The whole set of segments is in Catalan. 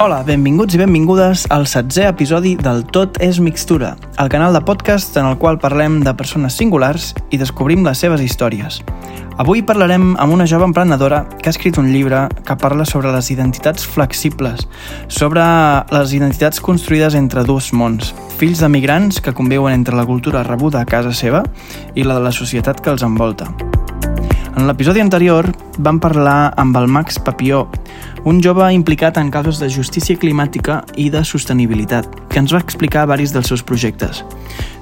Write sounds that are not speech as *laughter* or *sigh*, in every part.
Hola, benvinguts i benvingudes al setzè episodi del Tot és Mixtura, el canal de podcast en el qual parlem de persones singulars i descobrim les seves històries. Avui parlarem amb una jove emprenedora que ha escrit un llibre que parla sobre les identitats flexibles, sobre les identitats construïdes entre dos mons, fills de migrants que conviuen entre la cultura rebuda a casa seva i la de la societat que els envolta. En l'episodi anterior vam parlar amb el Max Papió, un jove implicat en causes de justícia climàtica i de sostenibilitat, que ens va explicar varis dels seus projectes.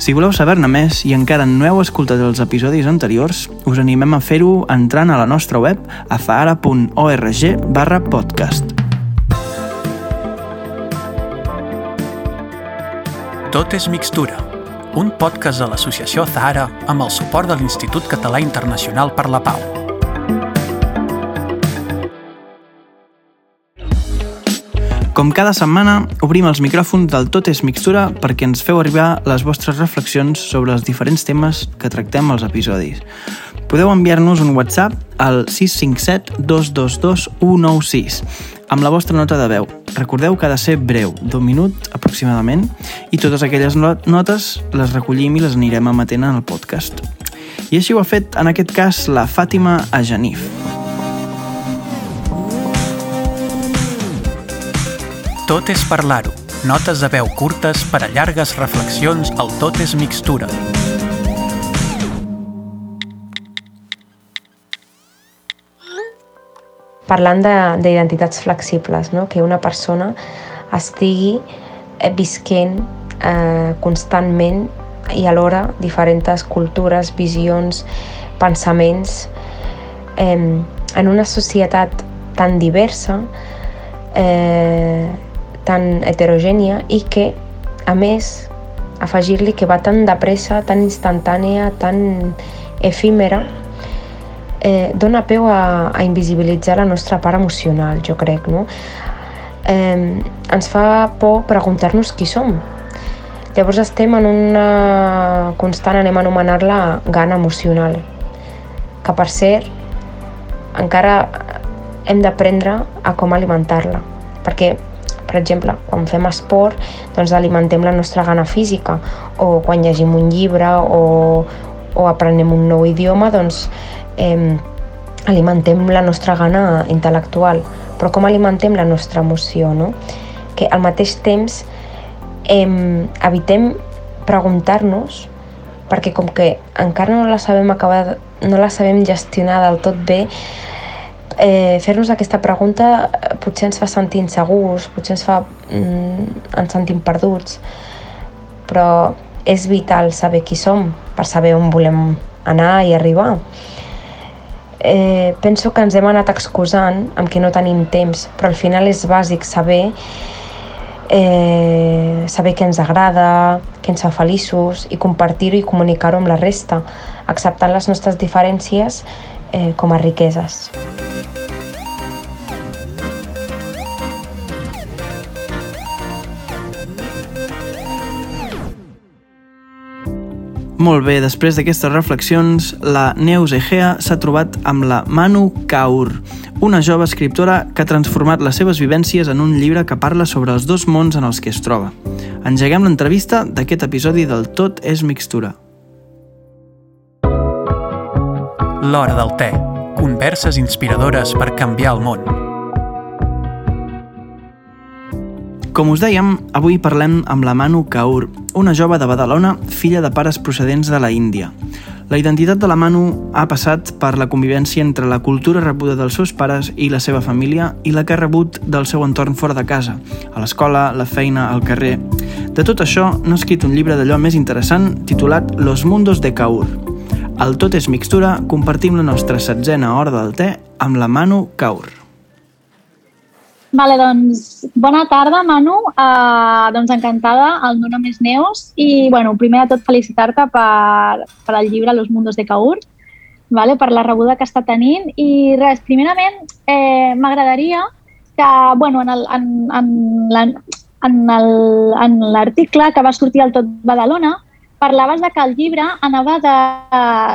Si voleu saber-ne més i encara no heu escoltat els episodis anteriors, us animem a fer-ho entrant a la nostra web a zahara.org barra podcast. Tot és mixtura, un podcast de l'associació Zahara amb el suport de l'Institut Català Internacional per la Pau. Com cada setmana, obrim els micròfons del Tot és Mixtura perquè ens feu arribar les vostres reflexions sobre els diferents temes que tractem als episodis. Podeu enviar-nos un WhatsApp al 657 222 196 amb la vostra nota de veu. Recordeu que ha de ser breu, d'un minut aproximadament, i totes aquelles notes les recollim i les anirem emetent en el podcast. I així ho ha fet, en aquest cas, la Fàtima Ajanif. Tot és parlar-ho. Notes de veu curtes per a llargues reflexions al Tot és mixtura. Parlant d'identitats flexibles, no? que una persona estigui eh, visquent eh, constantment i alhora diferents cultures, visions, pensaments eh, en una societat tan diversa, eh, tan heterogènia i que, a més, afegir-li que va tan de pressa, tan instantània, tan efímera, eh, dona peu a, a invisibilitzar la nostra part emocional, jo crec, no? Eh, ens fa por preguntar-nos qui som. Llavors estem en una constant, anem a anomenar-la gana emocional, que per cert encara hem d'aprendre a com alimentar-la, perquè per exemple, quan fem esport, doncs alimentem la nostra gana física, o quan llegim un llibre o, o aprenem un nou idioma, doncs eh, alimentem la nostra gana intel·lectual, però com alimentem la nostra emoció, no? Que al mateix temps eh, evitem preguntar-nos perquè com que encara no la sabem acabar, no la sabem gestionar del tot bé, eh, fer-nos aquesta pregunta potser ens fa sentir insegurs, potser ens fa mm, ens sentim perduts, però és vital saber qui som per saber on volem anar i arribar eh, penso que ens hem anat excusant amb que no tenim temps, però al final és bàsic saber eh, saber què ens agrada, què ens fa feliços i compartir-ho i comunicar-ho amb la resta, acceptant les nostres diferències eh, com a riqueses. Molt bé, després d'aquestes reflexions, la Neus Egea s'ha trobat amb la Manu Kaur, una jove escriptora que ha transformat les seves vivències en un llibre que parla sobre els dos mons en els que es troba. Engeguem l'entrevista d'aquest episodi del Tot és mixtura. L'hora del te. Converses inspiradores per canviar el món. Com us dèiem, avui parlem amb la Manu Kaur, una jove de Badalona, filla de pares procedents de la Índia. La identitat de la Manu ha passat per la convivència entre la cultura rebuda dels seus pares i la seva família i la que ha rebut del seu entorn fora de casa, a l'escola, la feina, al carrer. De tot això, n'ha escrit un llibre d'allò més interessant titulat Los mundos de Kaur. Al Tot és mixtura compartim la nostra setzena hora del te amb la Manu Kaur. Vale, doncs, bona tarda, Manu. Uh, doncs encantada, el meu nom és Neus. I, bueno, primer de tot felicitar-te per, per el llibre Los mundos de Kaur, vale, per la rebuda que està tenint. I res, primerament eh, m'agradaria que, bueno, en el, en, en, la, en l'article que va sortir al Tot Badalona, parlaves de que el llibre anava de,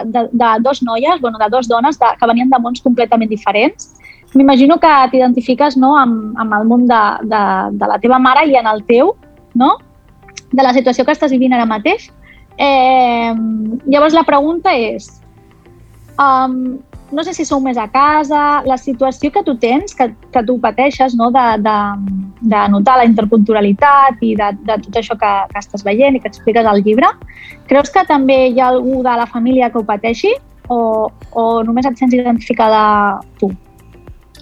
de, de dos noies, bueno, de dos dones de, que venien de mons completament diferents m'imagino que t'identifiques no, amb, amb el món de, de, de la teva mare i en el teu, no? de la situació que estàs vivint ara mateix. Eh, llavors la pregunta és, um, no sé si sou més a casa, la situació que tu tens, que, que tu pateixes, no? de, de, de notar la interculturalitat i de, de tot això que, que estàs veient i que expliques al llibre, creus que també hi ha algú de la família que ho pateixi o, o només et sents identificada tu?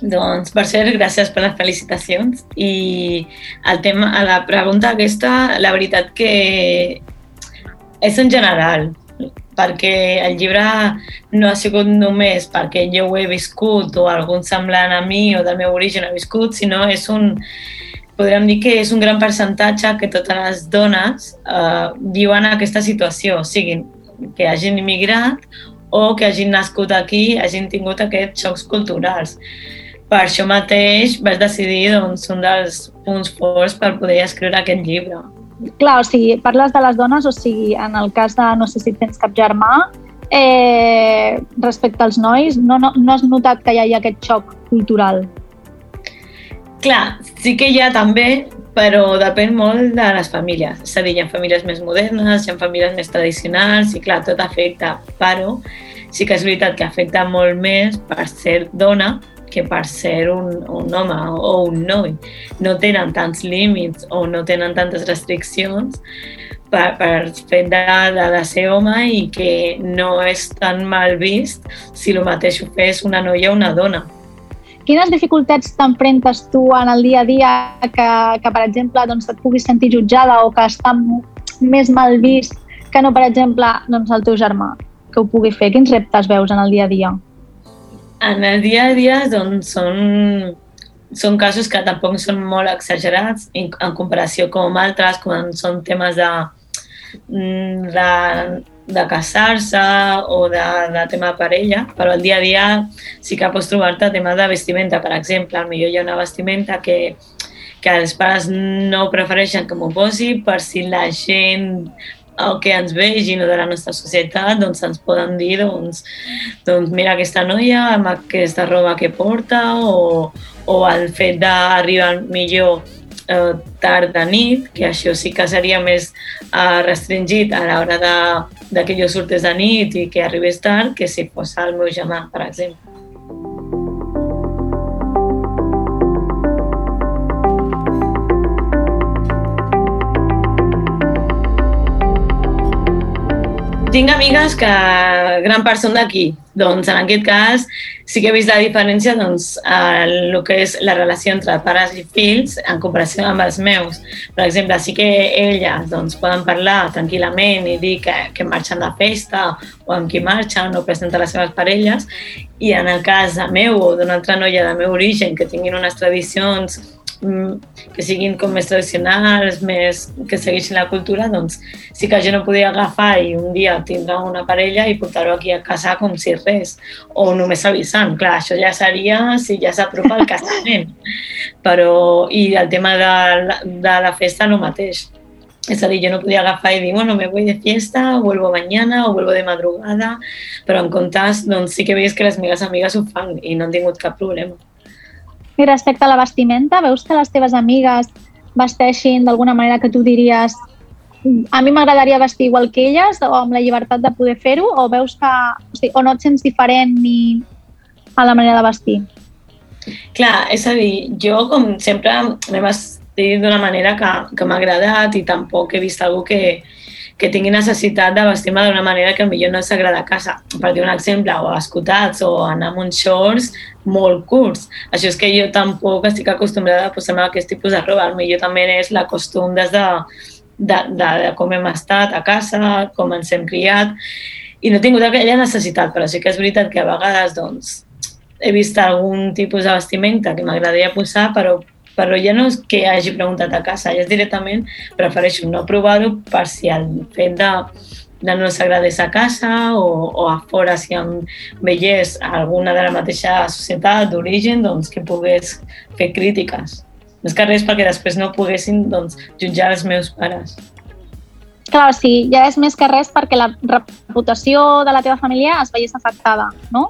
Doncs, per cert, gràcies per les felicitacions. I el tema, a la pregunta aquesta, la veritat que és en general, perquè el llibre no ha sigut només perquè jo ho he viscut o algun semblant a mi o del meu origen ha viscut, sinó és un, podríem dir que és un gran percentatge que totes les dones eh, viuen aquesta situació, siguin que hagin immigrat o que hagin nascut aquí, hagin tingut aquests xocs culturals per això mateix vaig decidir doncs, un dels punts forts per poder escriure aquest llibre. Clar, o sigui, parles de les dones, o sigui, en el cas de no sé si tens cap germà, eh, respecte als nois, no, no, no has notat que hi hagi aquest xoc cultural? Clar, sí que hi ha també, però depèn molt de les famílies. És a dir, hi ha famílies més modernes, hi ha famílies més tradicionals i clar, tot afecta, però sí que és veritat que afecta molt més per ser dona que per ser un, un home o un noi no tenen tants límits o no tenen tantes restriccions per, per fet de, de, de ser home i que no és tan mal vist si el mateix ho fes una noia o una dona. Quines dificultats t'enfrentes tu en el dia a dia que, que per exemple, doncs, et puguis sentir jutjada o que està més mal vist que no, per exemple, doncs, el teu germà que ho pugui fer? Quins reptes veus en el dia a dia? En el dia a dia doncs, són, són casos que tampoc són molt exagerats en, en comparació com altres, quan són temes de, mm, de, de casar-se o de, de tema de parella, però el dia a dia sí que pots trobar-te tema de vestimenta, per exemple. Potser hi ha una vestimenta que, que els pares no prefereixen que m'ho posi per si la gent el que ens vegin de la nostra societat, doncs ens poden dir, doncs, doncs mira aquesta noia amb aquesta roba que porta o, o el fet d'arribar millor eh, tard de nit, que això sí que seria més eh, restringit a l'hora de, de que jo surtés de nit i que arribés tard que si fos el meu germà, per exemple. Tinc amigues que gran part són d'aquí. Doncs en aquest cas sí que he vist la diferència doncs, el que és la relació entre pares i fills en comparació amb els meus. Per exemple, sí que elles doncs, poden parlar tranquil·lament i dir que, que marxen de festa o amb qui marxen o presenten les seves parelles i en el cas meu o d'una altra noia del meu origen que tinguin unes tradicions que siguin com més tradicionals, més, que segueixin la cultura, doncs sí que jo no podia agafar i un dia tindre una parella i portar-ho aquí a casa com si res, o només avisant. Clar, això ja seria si ja s'apropa el casament. *laughs* Però, i el tema de, de la festa no mateix. A dir, jo no podia agafar i dir, bueno, me voy de fiesta, o vuelvo mañana, o vuelvo de madrugada, però en comptes, doncs sí que veus que les meves amigues ho fan i no han tingut cap problema. I respecte a la vestimenta, veus que les teves amigues vesteixin d'alguna manera que tu diries a mi m'agradaria vestir igual que elles o amb la llibertat de poder fer-ho o veus que o, sigui, o no et sents diferent ni a la manera de vestir? Clar, és a dir, jo com sempre m'he vestit d'una manera que, que m'ha agradat i tampoc he vist algú que, que tingui necessitat de vestir-me d'una manera que millor no s'agrada a casa. Per dir un exemple, o escotats o anar amb uns shorts molt curts. Això és que jo tampoc estic acostumbrada a posar-me aquest tipus de roba. Millor també és la costum des de, de, de, de com hem estat a casa, com ens hem criat, i no he tingut aquella necessitat, però sí que és veritat que a vegades doncs, he vist algun tipus de vestimenta que m'agradaria posar, però, però ja no és que hagi preguntat a casa, ja és directament prefereixo no provar-ho per si el fet de no s'agradés a casa o, o a fora si em veiés alguna de la mateixa societat d'origen doncs, que pogués fer crítiques. Més que res perquè després no poguessin doncs, jutjar els meus pares. Clar, sí, ja és més que res perquè la reputació de la teva família es veiés afectada, no?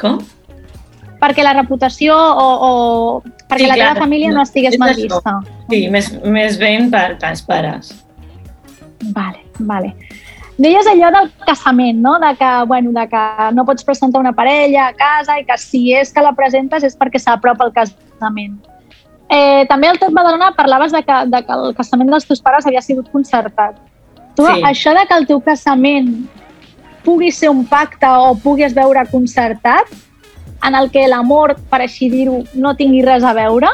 Com? perquè la reputació o, o perquè Sí, la teva clar, família no no, estigués és mal vista. Sí, més, més ben per, pels pares. Vale, vale. Deies allò del casament, no? De que, bueno, de que no pots presentar una parella a casa i que si és que la presentes és perquè s'apropa el casament. Eh, també al Tot Badalona parlaves de que, de que el casament dels teus pares havia sigut concertat. Tu, Sí. això de que el teu casament pugui ser un pacte o puguis veure concertat, en el que l'amor, per així dir-ho, no tingui res a veure,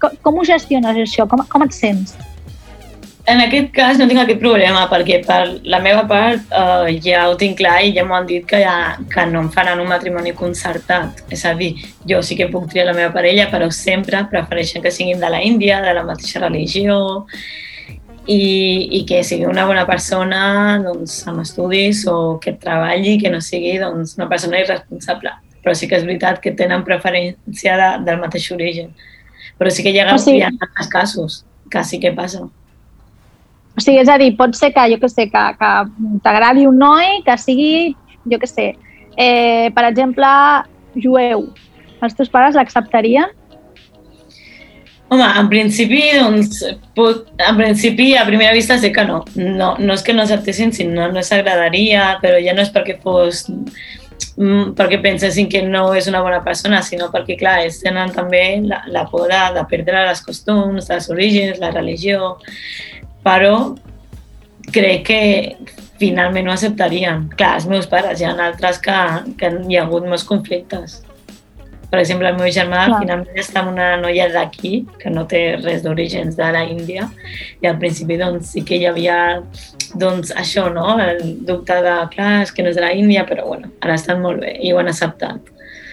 com, com ho gestiones, això? Com, com et sents? En aquest cas no tinc aquest problema perquè per la meva part eh, ja ho tinc clar i ja m'ho han dit que, ja, que no em faran un matrimoni concertat. És a dir, jo sí que puc triar la meva parella, però sempre prefereixen que siguin de la Índia, de la mateixa religió i, i que sigui una bona persona doncs, amb estudis o que treballi, que no sigui doncs, una persona irresponsable. Però sí que és veritat que tenen preferència de, del mateix origen. Però sí que hi ha, O sigui- hi ha casos que sí que passa. O sigui, és a dir, pot ser que, jo que sé, que, que t'agradi un noi que sigui, jo que sé, eh, per exemple, jueu. Els teus pares l'acceptarien? Home, en principi, doncs, pot, en principi, a primera vista sé que no. No, no és que no acceptessin, sinó no s'agradaria, però ja no és perquè fos mm, perquè pensessin que no és una bona persona, sinó perquè, clar, ells tenen també la, la por de, de perdre les costums, els orígens, la religió, però crec que finalment ho acceptarien. Clar, els meus pares, hi ha altres que, que hi ha hagut molts conflictes. Per exemple, el meu germà Clar. finalment està amb una noia d'aquí, que no té res d'orígens de la Índia, i al principi doncs, sí que hi havia doncs, això, no? el dubte de, clar, és que no és de la Índia, però bueno, ara estan molt bé i ho han acceptat.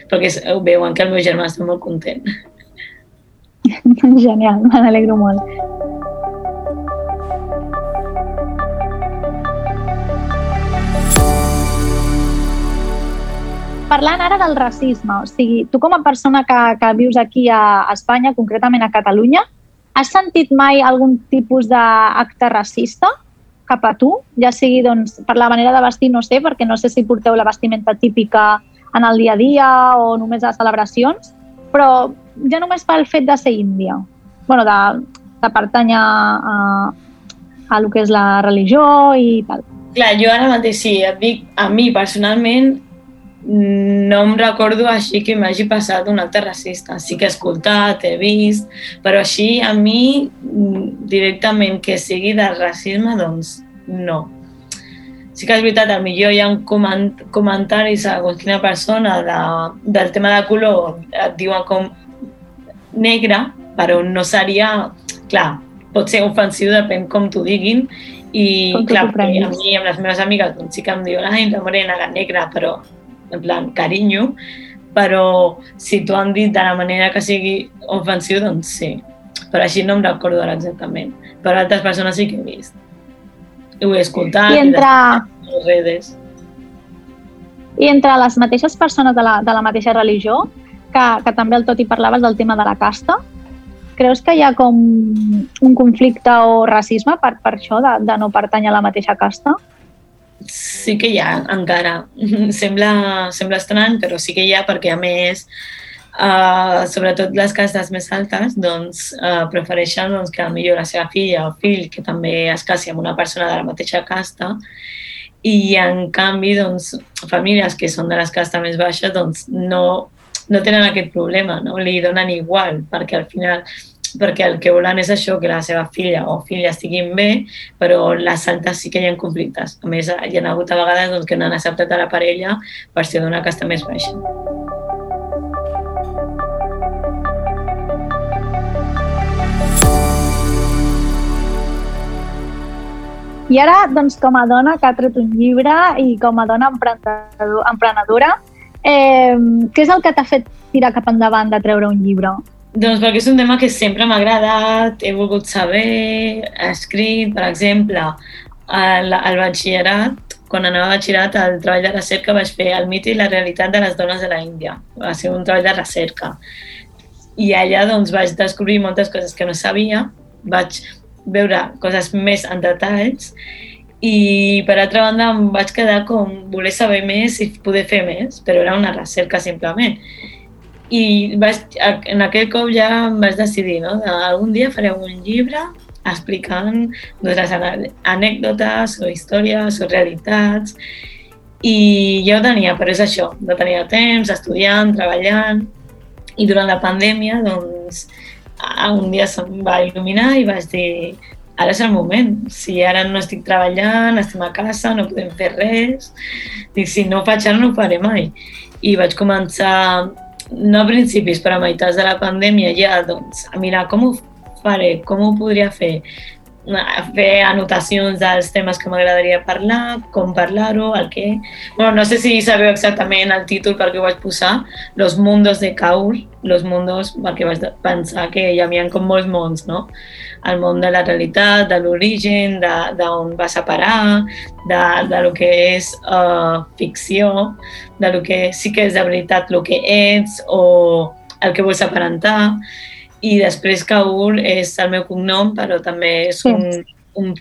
Perquè ho veuen que el meu germà està molt content. *laughs* Genial, me n'alegro molt. Parlant ara del racisme, o sigui, tu com a persona que, que vius aquí a Espanya, concretament a Catalunya, has sentit mai algun tipus d'acte racista cap a tu? Ja sigui doncs, per la manera de vestir, no sé, perquè no sé si porteu la vestimenta típica en el dia a dia o només a celebracions, però ja només pel fet de ser índia, bueno, de, de pertànyer a, a lo que és la religió i tal. Clar, jo ara mateix sí, et dic, a mi personalment no em recordo així que m'hagi passat un acte racista. Sí que he escoltat, he vist, però així a mi mm, directament que sigui de racisme, doncs no. Sí que és veritat, millor hi ha coment comentaris a segons quina persona de, del tema de color, et diuen com negre, però no seria... Clar, pot ser ofensiu, depèn com t'ho diguin, i Com clar, a mi amb les meves amigues doncs, sí que em diuen ai, la morena, la negra, però en plan carinyo, però si t'ho han dit de la manera que sigui ofensiu, doncs sí. Però així no em recordo ara exactament. Però altres persones sí que he vist. I ho he escoltat. I entre, I les redes. I entre les mateixes persones de la, de la mateixa religió, que, que també el tot hi parlaves del tema de la casta, creus que hi ha com un conflicte o racisme per, per això, de, de no pertànyer a la mateixa casta? Sí que hi ha, encara. *laughs* Sembla, sembla estrany, però sí que hi ha, perquè a més, uh, sobretot les castes més altes, doncs, uh, prefereixen doncs, que millor la seva filla o fill, que també es casi amb una persona de la mateixa casta, i en canvi, doncs, famílies que són de les castes més baixes, doncs, no, no tenen aquest problema, no? li donen igual, perquè al final perquè el que volen és això, que la seva filla o filla estiguin bé, però les altes sí que hi ha conflictes. A més, hi ha hagut a vegades doncs, que no han acceptat a la parella per ser d'una casta més baixa. I ara, doncs, com a dona que ha tret un llibre i com a dona emprenedor, emprenedora, eh, què és el que t'ha fet tirar cap endavant de treure un llibre? Doncs perquè és un tema que sempre m'ha agradat, he volgut saber, he escrit, per exemple, al, al batxillerat, quan anava a batxillerat, el treball de recerca vaig fer el mite i la realitat de les dones de la Índia. Va ser un treball de recerca. I allà doncs, vaig descobrir moltes coses que no sabia, vaig veure coses més en detalls i per altra banda em vaig quedar com voler saber més i poder fer més, però era una recerca simplement. I vaig, en aquell cop ja em vaig decidir, no? De, algun dia faré un llibre explicant doncs, anècdotes o històries o realitats i jo tenia, però és això, no tenia temps, estudiant, treballant i durant la pandèmia doncs un dia se'm va il·luminar i vaig dir ara és el moment. Si ara no estic treballant, estem a casa, no podem fer res, dic, si no ho faig ara no ho faré mai. I vaig començar, no a principis, però a meitats de la pandèmia ja, doncs, a mirar com ho faré, com ho podria fer, fer anotacions dels temes que m'agradaria parlar, com parlar-ho, el què... Bueno, no sé si sabeu exactament el títol perquè ho vaig posar, Los mundos de Kaur, Los mundos, perquè vaig pensar que hi havia com molts mons, no? El món de la realitat, de l'origen, d'on vas a parar, de, de lo que és uh, ficció, de lo que sí que és de veritat el que ets o el que vols aparentar i després Kaur és el meu cognom, però també és un, un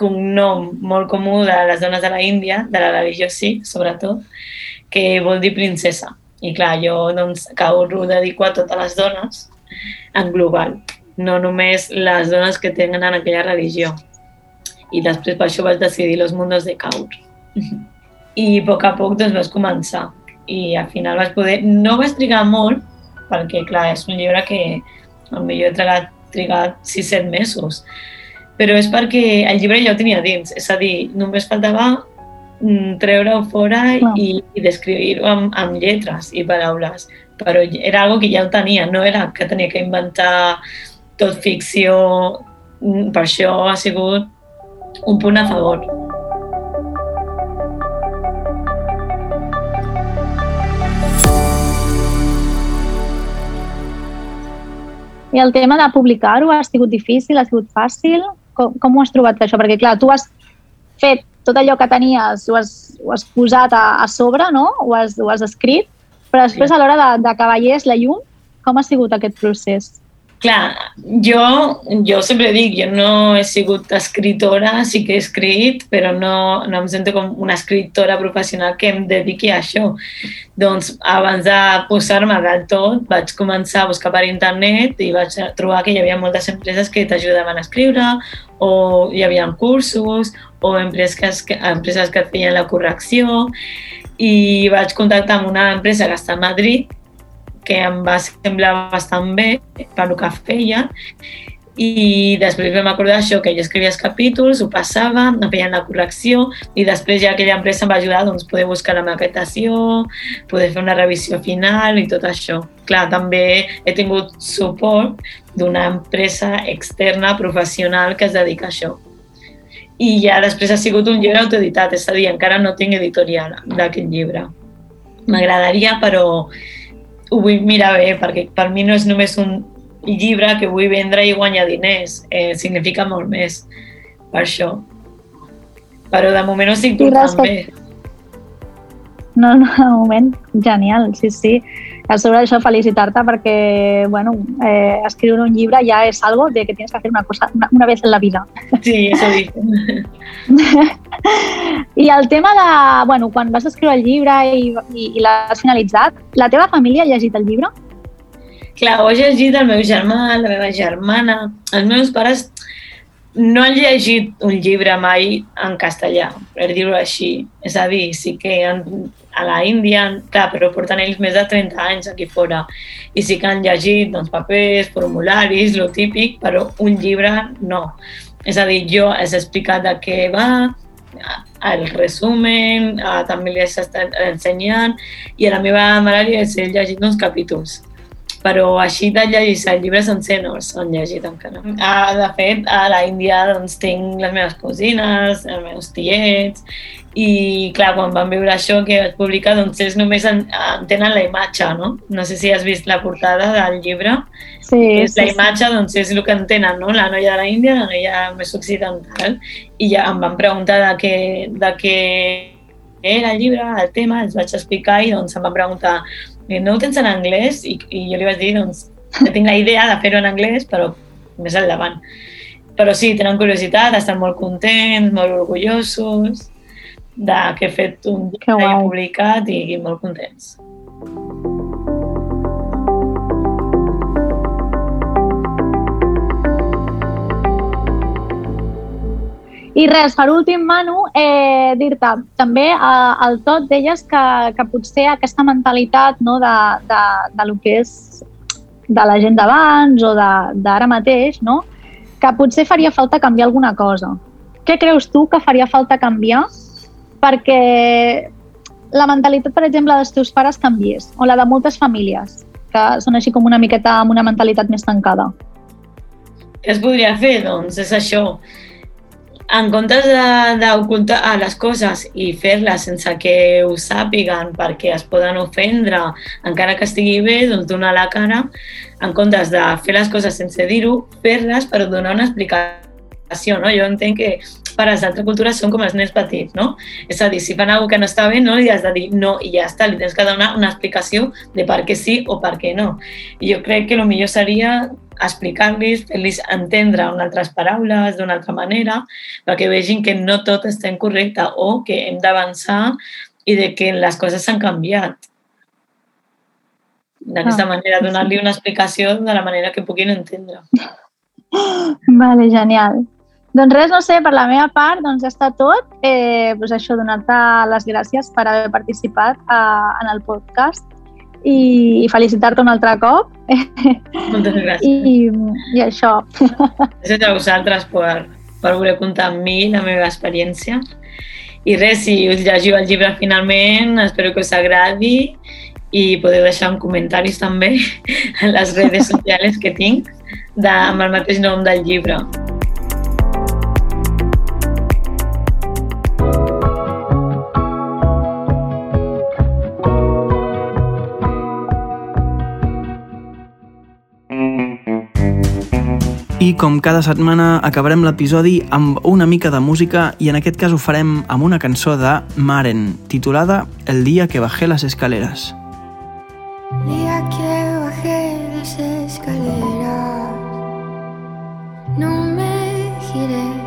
cognom molt comú de les dones de la Índia, de la religió sí, sobretot, que vol dir princesa. I clar, jo doncs, Kaur ho dedico a totes les dones en global, no només les dones que tenen en aquella religió. I després per això vaig decidir los mundos de Kaur. *laughs* I a poc a poc doncs vaig començar. I al final vaig poder... No vaig trigar molt, perquè clar, és un llibre que potser he trigat, trigat 6-7 mesos. Però és perquè el llibre ja ho tenia dins, és a dir, només faltava mm, treure-ho fora no. i, i descriure-ho amb, amb lletres i paraules. Però era algo que ja ho tenia, no era que tenia que inventar tot ficció. Mm, per això ha sigut un punt a favor. I el tema de publicar-ho ha sigut difícil, ha sigut fàcil? Com, com ho has trobat això? Perquè, clar, tu has fet tot allò que tenies, ho has, ho has posat a, a sobre, no? Ho has, ho has escrit, però després sí. a l'hora d'acabar de, la llum, com ha sigut aquest procés? Clar, jo, jo sempre dic, jo no he sigut escritora, sí que he escrit, però no, no em sento com una escriptora professional que em dediqui a això. Doncs abans de posar-me del tot vaig començar a buscar per internet i vaig trobar que hi havia moltes empreses que t'ajudaven a escriure o hi havia cursos o empreses que, empreses que feien la correcció i vaig contactar amb una empresa que està a Madrid que em va semblar bastant bé per el que feia i després vam acordar això, que jo escrivia els capítols, ho passava, em feien la correcció i després ja aquella empresa em va ajudar doncs, poder buscar la maquetació, poder fer una revisió final i tot això. Clar, també he tingut suport d'una empresa externa professional que es dedica a això. I ja després ha sigut un llibre autoeditat, és a dir, encara no tinc editorial d'aquest llibre. M'agradaria, però ho vull mirar bé, perquè per mi no és només un llibre que vull vendre i guanyar diners, eh, significa molt més per això. Però de moment ho estic portant bé. No, no, de moment, genial, sí, sí. A sobre d'això, felicitar-te perquè, bueno, eh, escriure un llibre ja és algo de que tienes que hacer una cosa una, una vez en la vida. Sí, eso dicen. *laughs* I el tema de, bueno, quan vas escriure el llibre i, i, i l'has finalitzat, la teva família ha llegit el llibre? Clar, ho ha llegit el meu germà, la meva germana, els meus pares no han llegit un llibre mai en castellà, per dir-ho així. És a dir, sí que han, a la Índia, clar, però porten ells més de 30 anys aquí fora. I sí que han llegit doncs, papers, formularis, lo típic, però un llibre no. És a dir, jo he explicat de què va, el resumen, també li he estat ensenyant, i a la meva mare li he llegit uns capítols però així de llegir el llibre sencer no s'han llegit encara. Ah, de fet, a la Índia doncs, tinc les meves cosines, els meus tiets, i clar, quan van veure això que vaig publicar, doncs ells només en, entenen la imatge, no? No sé si has vist la portada del llibre. Sí, és sí, la imatge, sí. doncs és el que entenen, no? La noia de la Índia, la noia més occidental, i ja em van preguntar de què, de què era el llibre, el tema, els vaig explicar i doncs em van preguntar no ho tens en anglès? I, i jo li vaig dir, doncs, que tinc la idea de fer-ho en anglès, però més endavant. Però sí, tenen curiositat, estan molt contents, molt orgullosos de que he fet un llibre publicat i, i molt contents. I res, per últim, Manu, eh, dir-te, també eh, al tot deies que, que potser aquesta mentalitat no, de, de, de lo que és de la gent d'abans o d'ara mateix, no? que potser faria falta canviar alguna cosa. Què creus tu que faria falta canviar perquè la mentalitat, per exemple, dels teus pares canviés, o la de moltes famílies, que són així com una miqueta amb una mentalitat més tancada? Què es podria fer? Doncs és això, en comptes d'ocultar ah, les coses i fer-les sense que ho sàpiguen perquè es poden ofendre, encara que estigui bé, doncs donar la cara, en comptes de fer les coses sense dir-ho, fer-les per donar una explicació. No? Jo entenc que per les altres cultures són com els nens petits, no? És a dir, si fan alguna que no està bé, no li has de dir no i ja està, li tens que donar una explicació de per què sí o per què no. I jo crec que el millor seria explicar-los, fer-los entendre en altres paraules, d'una altra manera, perquè vegin que no tot està incorrecte o que hem d'avançar i de que les coses s'han canviat. D'aquesta ah, manera, donar-li una explicació de la manera que puguin entendre. *gasps* Vale, genial. Doncs res, no sé, per la meva part, doncs ja està tot. Eh, doncs això, donar-te les gràcies per haver participat eh, en el podcast i, i felicitar-te un altre cop. *laughs* Moltes gràcies. I, i això. *laughs* Gràcies a vosaltres per, per voler comptar amb mi la meva experiència. I res, si us llegiu el llibre finalment, espero que us agradi i podeu deixar un comentaris també *laughs* a les redes socials que tinc de, amb el mateix nom del llibre. I com cada setmana acabarem l'episodi amb una mica de música i en aquest cas ho farem amb una cançó de Maren, titulada El dia que bajé las escaleras. Día que bajé las escaleras No me giré,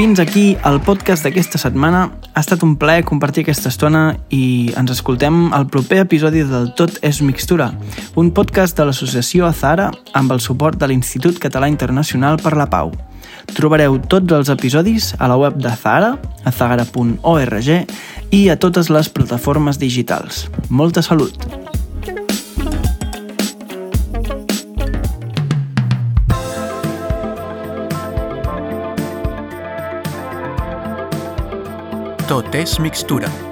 Fins aquí el podcast d'aquesta setmana. Ha estat un plaer compartir aquesta estona i ens escoltem al proper episodi del Tot és Mixtura, un podcast de l'associació Azahara amb el suport de l'Institut Català Internacional per la Pau. Trobareu tots els episodis a la web d'Azahara, azahara.org i a totes les plataformes digitals. Molta salut! Tot és mixtura.